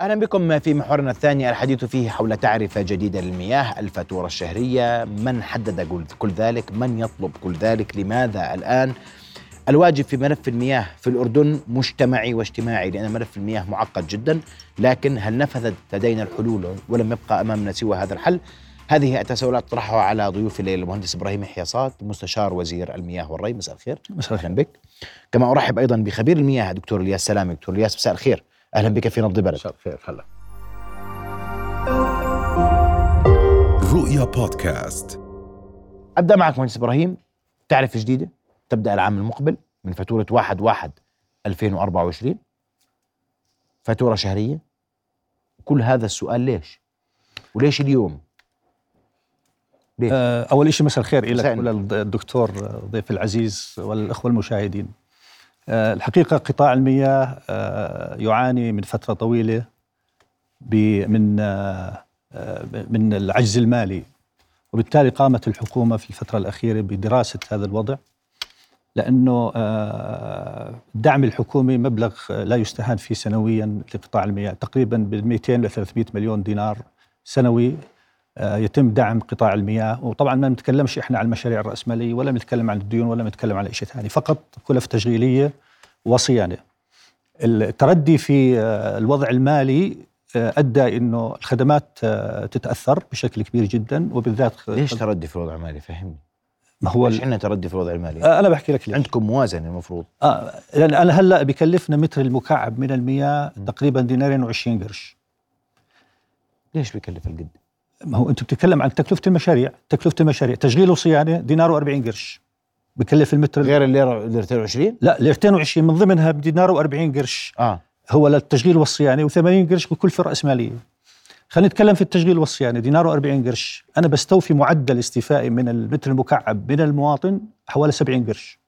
أهلا بكم في محورنا الثاني الحديث فيه حول تعرفة جديدة للمياه الفاتورة الشهرية من حدد كل ذلك من يطلب كل ذلك لماذا الآن؟ الواجب في ملف المياه في الأردن مجتمعي واجتماعي لأن ملف المياه معقد جدا لكن هل نفذت لدينا الحلول ولم يبقى أمامنا سوى هذا الحل؟ هذه التساؤلات أطرحها على ضيوف الليل المهندس إبراهيم حياصات مستشار وزير المياه والري. مساء الخير. مساء الخير. بك. كما أرحب أيضا بخبير المياه دكتور الياس سلامي. دكتور الياس مساء الخير. أهلا بك في نبض بلد. الخير هلا. رؤيا بودكاست. أبدأ معك مهندس إبراهيم. تعرف جديدة؟ تبدأ العام المقبل من فاتورة 1 1 2024 فاتورة شهرية. كل هذا السؤال ليش؟ وليش اليوم؟ ليه؟ آه، أول شيء مساء الخير لك وللدكتور ضيف العزيز والإخوة المشاهدين. الحقيقة قطاع المياه آه، يعاني من فترة طويلة من آه، من العجز المالي. وبالتالي قامت الحكومة في الفترة الأخيرة بدراسة هذا الوضع لأنه الدعم الحكومي مبلغ لا يستهان فيه سنويا لقطاع المياه تقريبا ب 200 ل 300 مليون دينار سنوي. يتم دعم قطاع المياه. وطبعا ما نتكلمش إحنا عن المشاريع الرأسمالية ولا نتكلم عن الديون ولا نتكلم عن شيء ثاني. فقط كلف تشغيلية وصيانة. التردي في آه، الوضع المالي آه، أدى إنه الخدمات آه، تتأثر بشكل كبير جدا وبالذات ليش تردي في الوضع المالي؟ فهمني. ما هو ليش عندنا تردي في الوضع المالي؟ أنا بحكي لك ليش. عندكم موازنة المفروض. آه لأن أنا هلأ بكلفنا متر المكعب من المياه تقريبا دينارين و20 قرش. ليش بكلف القد؟ ما هو انت بتتكلم عن تكلفة المشاريع، تكلفة المشاريع. تشغيل وصيانة دينار و40 قرش. بكلف المتر غير الليره ليرتين وعشرين؟ لا ليرتين وعشرين من ضمنها بدينار و40 قرش. آه. هو للتشغيل والصيانة و80 قرش بكلفه راسماليه خلينا نتكلم في التشغيل والصيانة. دينار و40 قرش. أنا بستوفي معدل استيفائي من المتر المكعب من المواطن حوالي 70 قرش.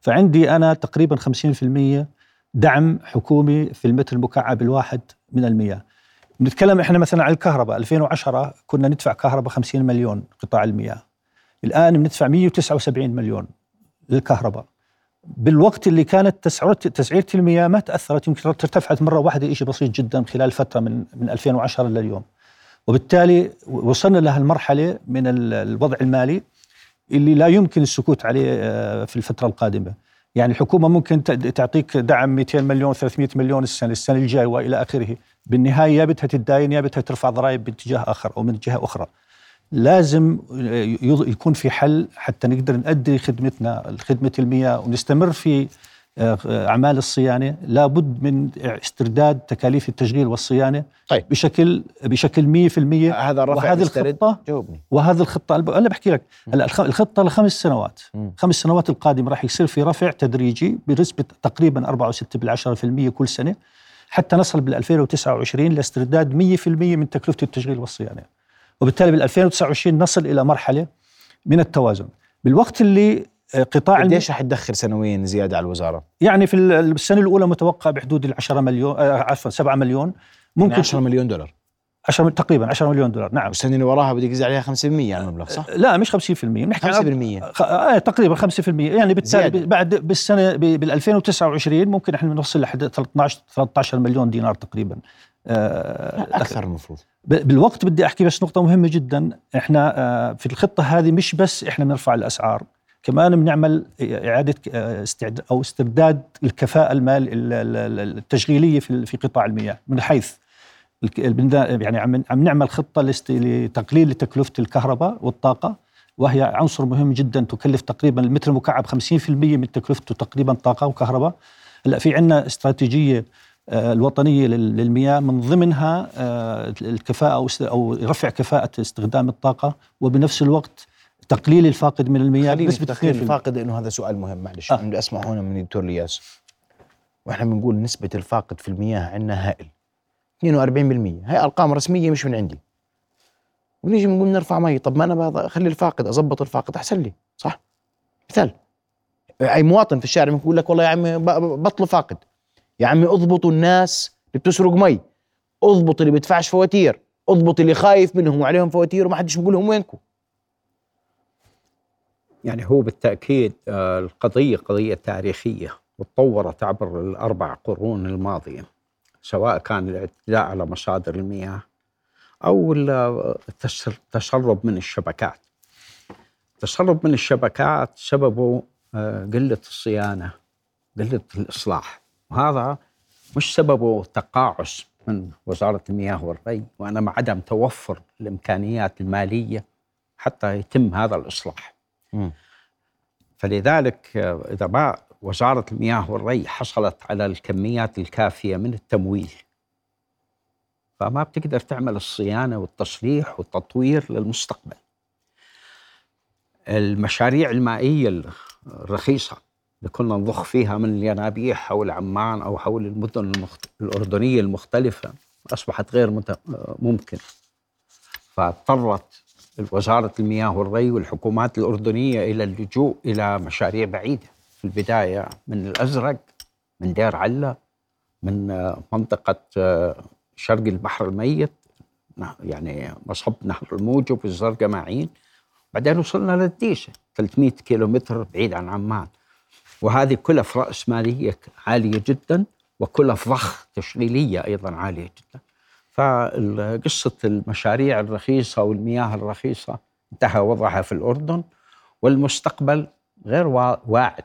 فعندي أنا تقريبا 50% دعم حكومي في المتر المكعب الواحد من المياه. نتكلم إحنا مثلا عن الكهرباء 2010 كنا ندفع كهرباء 50 مليون قطاع المياه. الآن بندفع 179 مليون للكهرباء. بالوقت اللي كانت تسعيرة المياه ما تأثرت يمكن ارتفعت مرة واحدة شيء بسيط جدا خلال فترة من من 2010 لليوم وبالتالي وصلنا لهالمرحله من الوضع المالي اللي لا يمكن السكوت عليه آه، في الفترة القادمة. يعني الحكومة ممكن تعطيك دعم 200 مليون 300 مليون السنة السنة الجاية وإلى آخره. بالنهاية يا بدها تتداين يا بدها ترفع ضرائب باتجاه آخر أو من جهه أخرى. لازم يكون في حل حتى نقدر نؤدي خدمتنا خدمة المياه ونستمر في آه، أعمال الصيانة. لابد من استرداد تكاليف التشغيل والصيانة طيب. بشكل بشكل 100% هذا الرفع وهذه الخطة جاوبني. وهذه الخطة أنا بحكي لك. هلا الخطة لخمس سنوات. م. خمس سنوات القادمة راح يصير في رفع تدريجي بنسبة تقريبا 4.6% كل سنة. حتى نصل بال 2029 لاسترداد 100% من تكلفة التشغيل والصيانة. وبالتالي بال 2029 نصل إلى مرحلة من التوازن. بالوقت اللي آه، قطاع قديش رح تدخل سنويا زيادة على الوزارة؟ يعني في السنة الأولى متوقع بحدود ال 10 مليون آه، عفوا 7 مليون. ممكن يعني 10 مليون دولار. 10 تقريبا 10 مليون دولار نعم. والسنة اللي وراها بدك تزيد عليها 5% يعني المبلغ صح؟ لا مش 50% بنحكي 5% خ... آه تقريبا 5% يعني بالتالي بعد بالسنة بال 2029 ممكن إحنا نوصل لحد 13 13 مليون دينار تقريبا آه أكثر المفروض. بالوقت بدي أحكي بس نقطة مهمة جدا. إحنا آه في الخطة هذه مش بس إحنا بنرفع الأسعار كمان بنعمل إعادة آه، استعداد أو استرداد الكفاءة المال التشغيلية في في قطاع المياه من حيث يعني عم عم نعمل خطة لتقليل تكلفه الكهرباء والطاقة وهي عنصر مهم جدا تكلف تقريبا المتر المكعب 50% من تكلفته تقريبا طاقة وكهرباء. هلأ في عندنا استراتيجية آه، الوطنية للمياه من ضمنها آه، الكفاءة أو رفع كفاءة استخدام الطاقة وبنفس الوقت تقليل الفاقد من المياه بنسبة تقليل الفاقد إنه هذا سؤال مهم معلش. آه. أسمع هنا من الدكتور إلياس. وإحنا بنقول نسبة الفاقد في المياه عندنا هائل. 42% هي أرقام رسمية مش من عندي. ونيجي بنقول نرفع مي طب ما أنا اخلي الفاقد اضبط الفاقد أحسن لي. صح؟ مثال. أي مواطن في الشارع بيقول لك والله يا عمي بطلوا فاقد. يا عمي أضبطوا الناس اللي بتسرق مي. أضبط اللي بيدفعش فواتير. أضبط اللي خايف منهم وعليهم فواتير وما حدش بيقول لهم وينكم. يعني هو بالتأكيد آه، القضية قضية تاريخية وتطورت عبر الأربع قرون الماضية. سواء كان الاعتداء على مصادر المياه التس- التسرب من الشبكات. التسرب من الشبكات سببه آه، قلة الصيانة، قلة الإصلاح، وهذا مش سببه تقاعس من وزارة المياه والري وإنما عدم توفر الإمكانيات المالية حتى يتم هذا الإصلاح. مم. فلذلك آه، إذا ما وزارة المياه والري حصلت على الكميات الكافية من التمويل فما بتقدر تعمل الصيانة والتصليح والتطوير للمستقبل. المشاريع المائية الرخيصة اللي كنا نضخ فيها من الينابيع حول عمان أو حول المدن المخت... الأردنية المختلفة أصبحت غير مت... ممكن. فاضطرت وزارة المياه والري والحكومات الأردنية إلى اللجوء إلى مشاريع بعيدة في البداية من الأزرق من دير علة من آه، منطقة آه، شرق البحر الميت يعني مصب نهر الموجب والزرقاء معين بعدين وصلنا للديشة 300 كيلومتر بعيد عن عمان. وهذه كلف رأسمالية عالية جدا وكلف ضخ تشغيلية أيضا عالية جدا. فقصة المشاريع الرخيصة والمياه الرخيصة انتهى وضعها في الأردن. والمستقبل غير وا- واعد.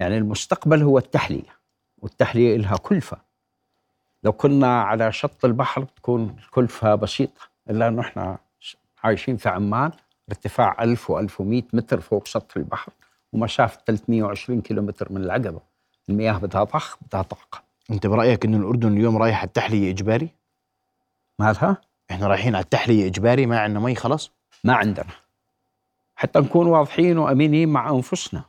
يعني المستقبل هو التحلية والتحلية لها كلفة. لو كنا على شط البحر تكون الكلفة بسيطة إلا أنه إحنا عايشين في عمان ارتفاع 1000 و1100 متر فوق سطح البحر ومسافة 320 كيلومتر من العقبة. المياه بدها ضخ بدها طاقة. أنت برأيك انه الأردن اليوم رايح على التحلية إجباري؟ مالها؟ إحنا رايحين على التحلية إجباري ما عندنا مي خلاص؟ ما عندنا. حتى نكون واضحين وأمينين مع أنفسنا.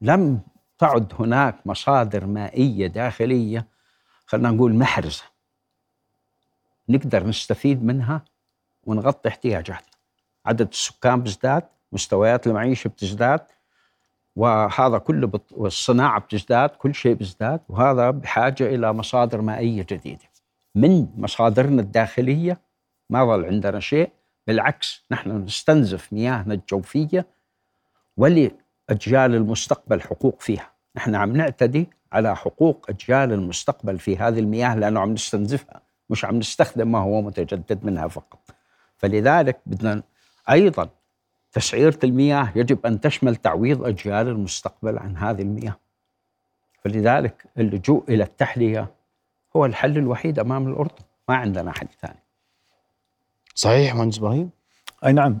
لم تعد هناك مصادر مائية داخلية خلينا نقول محرزة. نقدر نستفيد منها ونغطي احتياجاتنا. عدد السكان بيزداد مستويات المعيشة بتزداد وهذا كله بت... والصناعة بتزداد كل شيء بيزداد وهذا بحاجة إلى مصادر مائية جديدة. من مصادرنا الداخلية ما ظل عندنا شيء بالعكس نحن نستنزف مياهنا الجوفية ولأجيال المستقبل حقوق فيها. نحن عم نعتدي على حقوق أجيال المستقبل في هذه المياه لأنه عم نستنزفها مش عم نستخدم ما هو متجدد منها فقط. فلذلك بدنا أيضا تسعيرة المياه يجب أن تشمل تعويض أجيال المستقبل عن هذه المياه. فلذلك اللجوء إلى التحلية هو الحل الوحيد أمام الأردن ما عندنا حل ثاني. صحيح مهندس إبراهيم؟ أي نعم.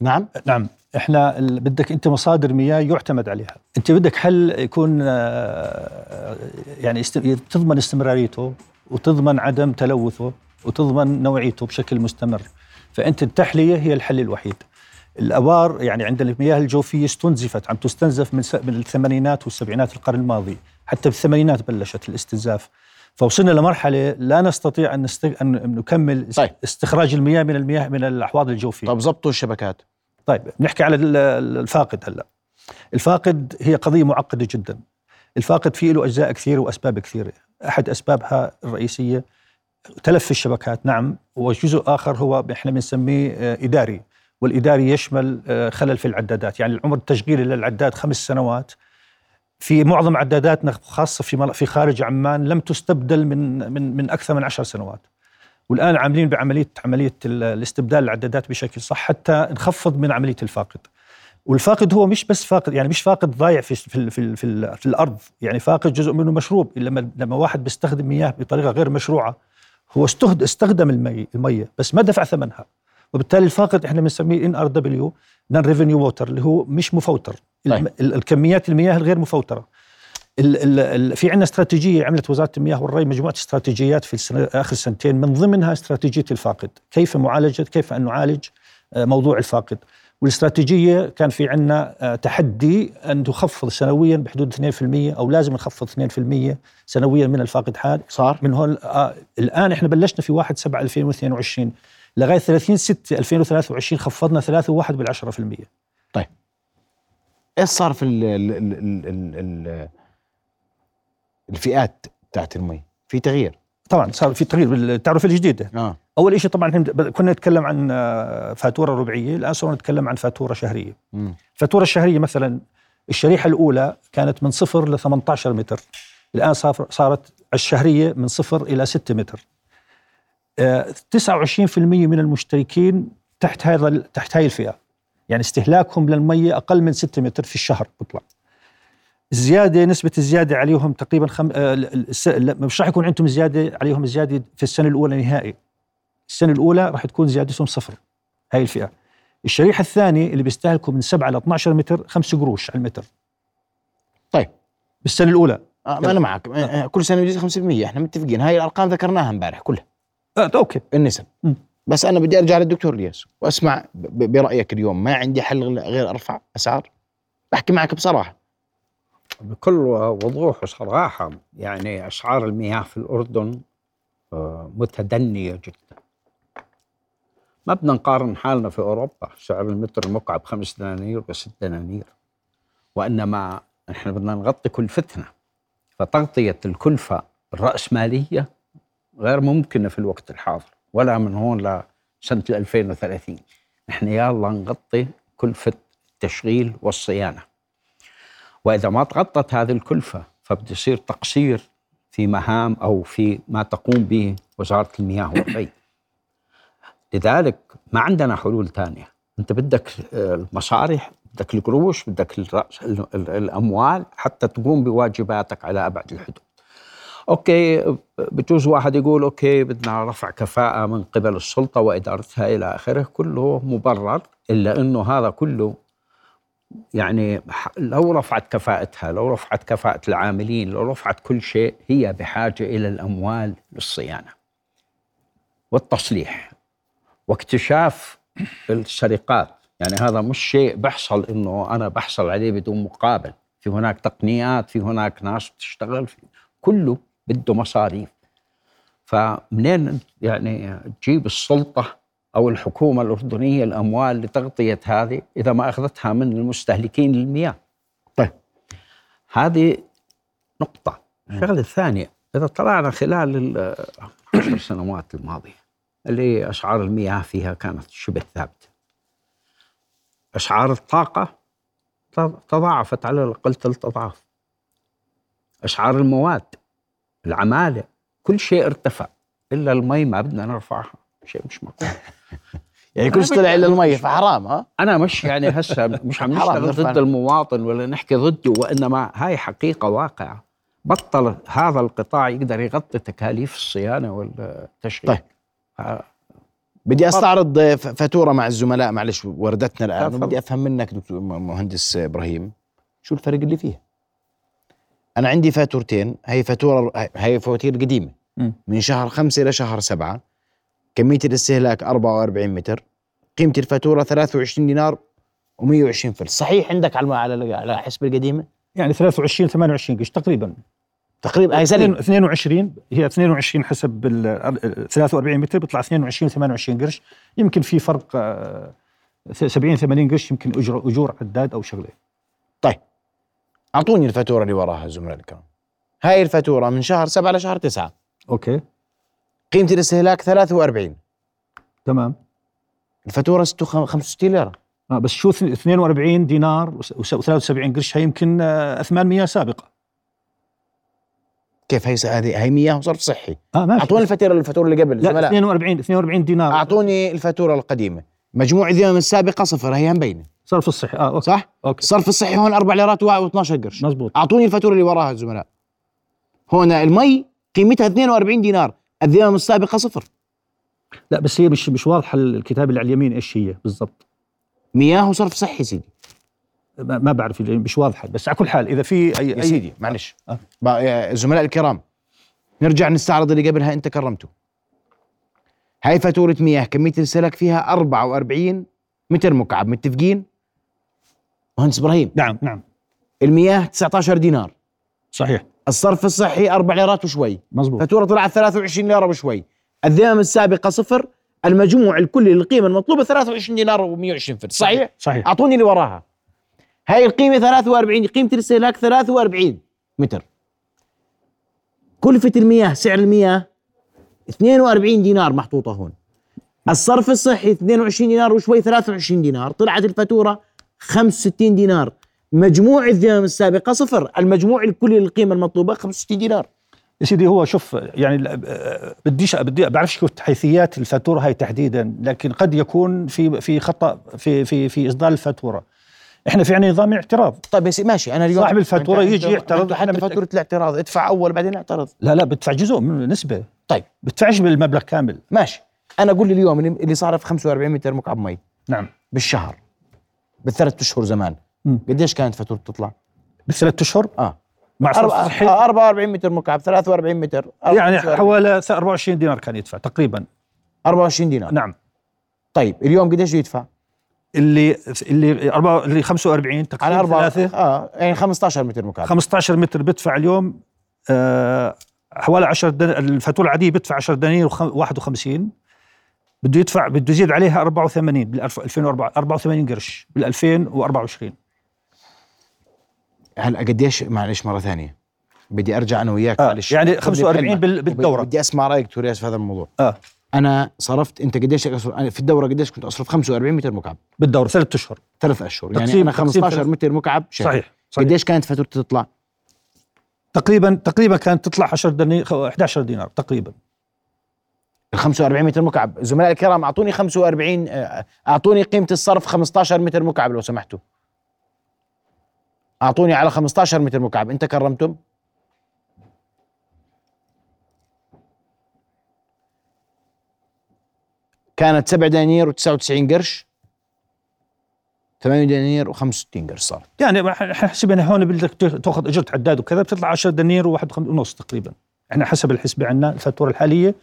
نعم؟ نعم. إحنا بدك أنت مصادر مياه يعتمد عليها. أنت بدك حل يكون آه، يعني است- تضمن استمراريته وتضمن عدم تلوثه وتضمن نوعيته بشكل مستمر. فأنت التحلية هي الحل الوحيد. الأبار يعني عندنا المياه الجوفية استنزفت عم تستنزف من من الثمانينات والسبعينات القرن الماضي. حتى بالثمانينات بلشت الاستنزاف. فوصلنا لمرحلة لا نستطيع أن, نست... أن نكمل طيب. استخراج المياه من المياه من الأحواض الجوفية. طب ضبطوا الشبكات. طيب نحكي على ال- ال- الفاقد هلا. الفاقد هي قضية معقدة جدا. الفاقد فيه له أجزاء كثيرة وأسباب كثيرة. أحد أسبابها الرئيسية تلف في الشبكات نعم وجزء آخر هو إحنا بنسميه آه، إداري. والإداري يشمل آه، خلل في العدادات. يعني العمر التشغيلي للعداد خمس سنوات. في معظم عداداتنا خاصة في في خارج عمان لم تستبدل من من من أكثر من عشر سنوات. والآن عاملين بعمليه عملية ال- الاستبدال العدادات بشكل صح حتى نخفض من عملية الفاقد. والفاقد هو مش بس فاقد يعني مش فاقد ضايع في في في, في, في الأرض. يعني فاقد جزء منه مشروب. لما لما واحد بيستخدم مياه بطريقة غير مشروعة هو استخد استخدم المي المية بس ما دفع ثمنها. وبالتالي الفاقد إحنا بنسميه NRW non-revenue water اللي هو مش مفوتر. طيب. ال- الكميات المياه الغير مفوترة. ال ال ال في عندنا استراتيجية عملت وزارة المياه والري مجموعة استراتيجيات في السنة آخر سنتين من ضمنها استراتيجية الفاقد، كيف معالجة كيف أن نعالج آه، موضوع الفاقد، والاستراتيجية كان في عندنا آه، تحدي أن تخفض سنويا بحدود 2% أو لازم نخفض 2% سنويا من الفاقد حال. صار؟ من هون آه الآن إحنا بلشنا في 1 7 2022 لغاية 30 6 2023 خفضنا 3.1 بالعشرة في المية. إيش صار في ال ال ال ال الفئات بتاعت المي؟ في تغيير. طبعا صار في تغيير بالتعرفه الجديده آه. أول شيء طبعا كنا نتكلم عن آه، فاتورة ربعية الآن صرنا نتكلم عن فاتورة شهرية. مم. الفاتوره الشهرية مثلا الشريحة الأولى كانت من صفر ل 18 متر. الآن صار- صارت الشهرية من صفر إلى 6 متر. آه، 29% من المشتركين تحت هذا تحت هاي الفئة. يعني استهلاكهم للمية أقل من 6 متر في الشهر بيطلع الزياده نسبة الزيادة عليهم تقريبا خم... آه، مش راح يكون عندهم زيادة عليهم زيادة في السنة الأولى نهائي. السنة الأولى راح تكون زيادتهم صفر. هاي الفئة. الشريحة الثانية اللي بيستهلكوا من 7 ل 12 متر 5 قروش على المتر. طيب. بالسنة الأولى. آه ما أنا معك. آه، آه، كل سنة يجي 5% إحنا متفقين. هاي الأرقام ذكرناها امبارح كلها. آه أوكي. النسب م. بس أنا بدي أرجع للدكتور إلياس وأسمع برأيك اليوم. ما عندي حل غير أرفع أسعار. بحكي معك بصراحة. بكل وضوح وصراحة يعني أسعار المياه في الأردن آه، متدنية جدا. ما بدنا نقارن حالنا في أوروبا. سعر المتر المكعب خمس دنانير وست دنانير. وإنما نحن بدنا نغطي كلفتنا فتغطية الكلفة الرأسمالية غير ممكنة في الوقت الحاضر. ولا من هون لسنة 2030 نحن يلا نغطي كلفة التشغيل والصيانة. وإذا ما تغطت هذه الكلفة فبده يصير تقصير في مهام أو في ما تقوم به وزارة المياه والري. لذلك ما عندنا حلول ثانية، أنت بدك آه، المصاري بدك القروش بدك الأموال حتى تقوم بواجباتك على أبعد الحدود. أوكي بجوز واحد يقول أوكي بدنا رفع كفاءة من قبل السلطة وإدارتها إلى آخره كله مبرر إلا إنه هذا كله يعني لو رفعت كفاءتها لو رفعت كفاءة العاملين لو رفعت كل شيء هي بحاجة إلى الأموال للصيانة والتصليح واكتشاف السرقات. يعني هذا مش شيء بحصل إنه أنا بحصل عليه بدون مقابل. في هناك تقنيات في هناك ناس بتشتغل في كله بده مصاريف. فمنين يعني تجيب السلطة أو الحكومة الأردنية الأموال لتغطية هذه إذا ما أخذتها من المستهلكين للمياه. طيب. هذه نقطة. الشغلة الثانية إذا طلعنا خلال العشر سنوات الماضية اللي أسعار المياه فيها كانت شبه ثابتة. أسعار الطاقة تضاعفت على الأقل ثلاث أضعاف أسعار المواد العمالة كل شيء ارتفع. إلا المي ما بدنا نرفعها شيء مش مقبول. يعني كل شيء طلع إلا المي فحرام ها أنا مش يعني هسه مش عم نشتغل. ضد المواطن ولا نحكي ضده وإنما هاي حقيقة واقعة بطل هذا القطاع يقدر يغطي تكاليف الصيانة والتشغيل طيب. بدي أستعرض فاتورة مع الزملاء معلش وردتنا الآن. وبدي أفهم منك دكتور مهندس إبراهيم شو الفرق اللي فيها أنا عندي فاتورتين هي فاتورة هي فواتير قديمة. من شهر خمسة إلى شهر سبعة كميه الاستهلاك 44 متر قيمة الفاتورة 23 دينار و120 فلس. صحيح عندك على على حسب القديمة؟ يعني 23 28 قرش تقريبا. تقريبا هي سليم. 22 هي 22 حسب ال- ال- 43 متر بيطلع 22 28 قرش. يمكن في فرق آه، 70 80 قرش يمكن اجور أجور عداد أو شغلة. طيب. أعطوني الفاتورة اللي وراها الزملاء الكرام. هاي الفاتورة من شهر سبعة لشهر تسعة. أوكي. قيمة الاستهلاك 43 تمام. الفاتورة 65 ليرة. آه بس شو اث- 42 دينار و73 قرش هي يمكن آه، أثمان مياه سابقة. كيف هي هذه هي مياه وصرف صحي. آه ماشي. أعطوني الفاتورة الفاتورة اللي قبل لا زملاء 42 42 دينار. أعطوني الفاتورة القديمة. مجموع الذمم السابقة صفر هي مبينه صرف الصحي آه أوكي. صح؟ أوكي. الصرف الصحي هون 4 ليرات و12 قرش. مزبوط. أعطوني الفاتورة اللي وراها الزملاء هون المي قيمتها 42 دينار. الذمم السابقة صفر. لا بس هي مش مش واضحة الكتاب اللي على اليمين إيش هي بالضبط. مياه وصرف صحي سيدي. ما ما بعرف مش واضحة بس على كل حال إذا في أي يا سيدي معلش. يا الزملاء الكرام نرجع نستعرض اللي قبلها انت كرمته هاي فاتورة مياه كمية الاستهلاك فيها 44 متر مكعب متفقين؟ مهندس إبراهيم. نعم نعم. المياه 19 دينار. صحيح. الصرف الصحي 4 ليرات وشوي. مزبوط فاتورة طلعت 23 ليرة وشوي. الذمم السابقة صفر المجموع الكلي للقيمة المطلوبة 23 دينار و120 فلس صحيح؟ صحيح أعطوني اللي وراها. هاي القيمة 43 قيمة الاستهلاك 43 متر. كلفه المياه سعر المياه 42 دينار محطوطة هون. الصرف الصحي 22 دينار وشوي 23 دينار. طلعت الفاتورة 65 دينار. مجموع الذمم السابقة صفر. المجموع الكلي للقيمة المطلوبة 65 دينار. يا سيدي هو شوف يعني بديش بدي بعرفش كيف حيثيات الفاتورة هاي تحديدا لكن قد يكون في في خطأ في في في إصدار الفاتورة. إحنا في عندنا نظام اعتراض. طيب ماشي. أنا اليوم صاحب الفاتورة أنت- يجي يعترض، بنت- فاتورة الاعتراض. ادفع أول بعدين اعترض. لا لا بدفع جزء من نسبه طيب. بدفعش بالمبلغ كامل. ماشي. أنا أقول لي اليوم اللي صارف 45 متر مكعب مي. نعم. بالشهر. بالثلاث أشهر زمان. قديش كانت فاتورته تطلع؟ بالثلاث أشهر؟ آه. مع أربعة- آه، 44 متر مكعب 43 متر. يعني 45. حوالي 24 دينار كان يدفع تقريبا. 24 دينار. نعم. طيب اليوم قديش يدفع؟ اللي اللي أربعة اللي 45 على تقريبا أربعة ثلاثة. آه يعني 15 متر مكعب. 15 متر بدفع اليوم آه حوالي 10 دن... الفاتورة العادية بدفع 10 دنانير و51 بده يدفع بده يزيد عليها 84 بال 2004 84 قرش بال 2024 هلا قديش معلش مرة ثانية. بدي أرجع أنا وياك آه، معلش يعني خذني 45 بكلمة. بال- بالدورة. بدي أسمع رأيك دكتور ياس في هذا الموضوع. آه. أنا صرفت أنت قديش أنا في الدورة قديش كنت أصرف؟ 45 متر مكعب. بالدورة ثلاث أشهر. ثلاث أشهر. يعني أنا تقسيم 15 ثلاث- متر مكعب شهر. صحيح صحيح. قديش كانت فاتورتي تطلع؟ تقريبا تقريبا كانت تطلع 10 دنانير 11 دينار تقريبا. ال 45 متر مكعب. زملائي الكرام أعطوني 45 آه، أعطوني قيمة الصرف 15 متر مكعب لو سمحتوا. أعطوني على 15 متر مكعب أنت كرمتم كانت 7 دنانير و99 قرش. 8 دنانير و65 قرش صار. يعني إحنا حسبنا هون بدك تأخذ إجرة عداد وكذا بتطلع 10 دنانير وواحد ونص تقريبا. إحنا حسب الحسبة عندنا الفاتورة الحالية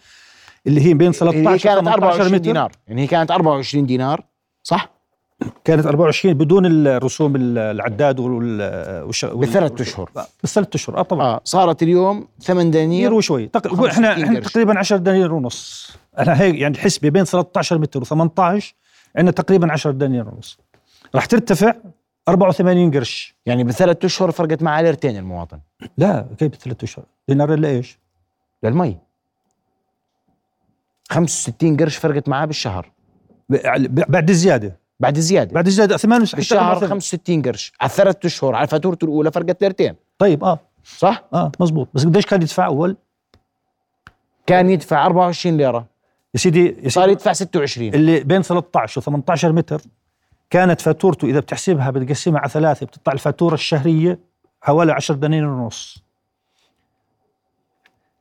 اللي هي بين 13 اللي هي كانت 18 24 متر. دينار. يعني هي كانت 24 دينار صح؟ كانت 24 بدون الرسوم ال- العداد وال. بالثلاث اشهر بالثلاث اشهر آه طبعا. آه صارت اليوم 8 دنانير وشوي تق... 65 إحنا إحنا. تقريبا 10 دنانير ونص. إحنا هيك يعني الحسبه بين 13 متر و18 عندنا تقريبا 10 دنانير ونص. راح ترتفع 84 قرش. يعني بالثلاث أشهر فرقت معاه ليرتين المواطن. لا كيف بثلاث أشهر؟ دينار إلا إيش؟ للمي. 65 قرش فرقت معاه بالشهر. بعد الزيادة. بعد الزياده بعد الزياده 68 بالشهر 65 قرش. على الثلاث أشهر على فاتورته الأولى فرقت ليرتين طيب آه. صح؟ آه مزبوط بس قديش كان يدفع أول؟ كان يدفع 24 ليرة. يا سيدي يا صار سيدي يدفع 26 اللي بين 13 و18 متر كانت فاتورته إذا بتحسبها بتقسمها على ثلاثة بتطلع الفاتورة الشهرية حوالي 10 دنانير ونص.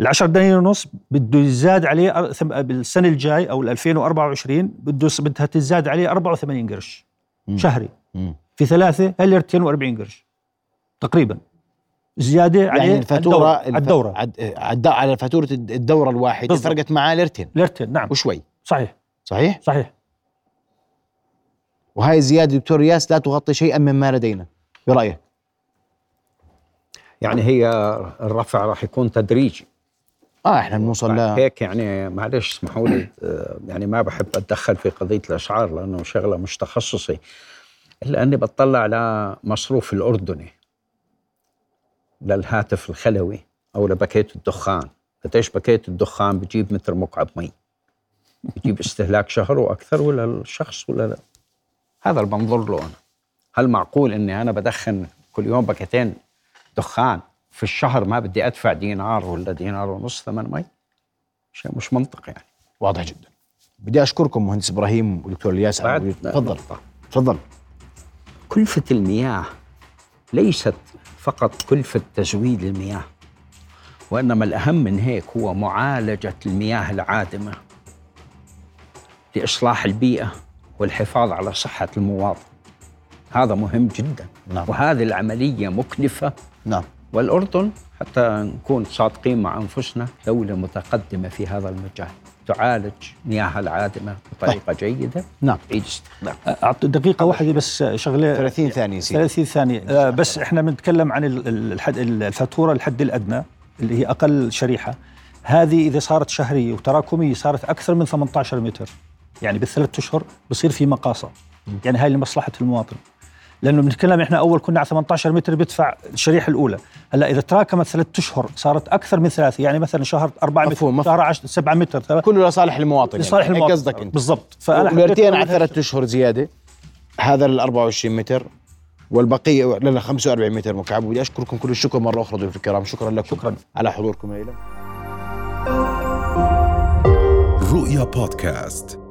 ال 10 دنانير ونص بده يزاد عليه بالسنة الجاي أو ال 2024 بده بدها تزاد عليه 84 قرش مم. شهري. مم. في ثلاثة هل 240 قرش تقريبا. زيادة عليه يعني الفاتوره على الدورة. عد- عد- على فاتورة الدورة الواحدة. بالضبط. فرقت معاه ليرتين. ليرتين نعم. وشوي. صحيح. صحيح؟ صحيح. وهاي الزيادة دكتور ياس لا تغطي شيئا مما لدينا. برأيك؟ يعني هي الرفع راح يكون تدريجي. آه إحنا بنوصل هيك يعني معلش اسمحوا لي آه، يعني ما بحب أتدخل في قضية الاسعار لأنه شغلة مش تخصصي إلا أني بطلع لمصروف الأردني للهاتف الخلوي أو لباكيت الدخان. قديش باكيت الدخان بجيب متر مكعب مي؟ بجيب استهلاك شهر وأكثر ولا الشخص ولا لا؟ هذا اللي بنظر له أنا. هل معقول إني أنا بدخن كل يوم باكيتين دخان؟ في الشهر ما بدي أدفع دينار ولا دينار ونص ثمن مي؟ شيء مش منطقي يعني. واضح جدا. بدي أشكركم مهندس إبراهيم ودكتور الياس تفضل. تفضل. كلفة المياه ليست فقط كلفة تزويد المياه وإنما الأهم من هيك هو معالجة المياه العادمة لإصلاح البيئة والحفاظ على صحة المواطن. هذا مهم جدا. نعم. وهذه العملية مكلفة نعم. والأردن حتى نكون صادقين مع أنفسنا دولة متقدمة في هذا المجال تعالج مياه العادمة بطريقة جيدة. نعم. تعيد استخدام أعطي دقيقة واحدة بس شغلة. 30 ثانية سيدي. 30 ثانية. آه، بس إحنا بنتكلم عن ال- ال- الحد الفاتورة الحد الأدنى اللي هي أقل شريحة. هذه إذا صارت شهرية وتراكمية صارت أكثر من 18 متر يعني بالثلاث أشهر بصير في مقاصة. يعني هاي لمصلحة المواطن. لأنه بنتكلم إحنا أول كنا على 18 متر بدفع الشريحة الأولى هلأ إذا تراكمت ثلاث أشهر صارت أكثر من ثلاثة يعني مثلا شهر 4 متر مفهوم،. شهر 10 7 متر كله لصالح المواطن لصالح يعني. المواطن قصدك أنت بالضبط وليرتين حبيت على. ثلاث أشهر زيادة هذا ال 24 متر والبقية لنا 45 متر مكعب وبدي أشكركم كل الشكر مرة أخرى ضيوف الكرام شكرا لكم شكراً. على حضوركم الينا رؤيا بودكاست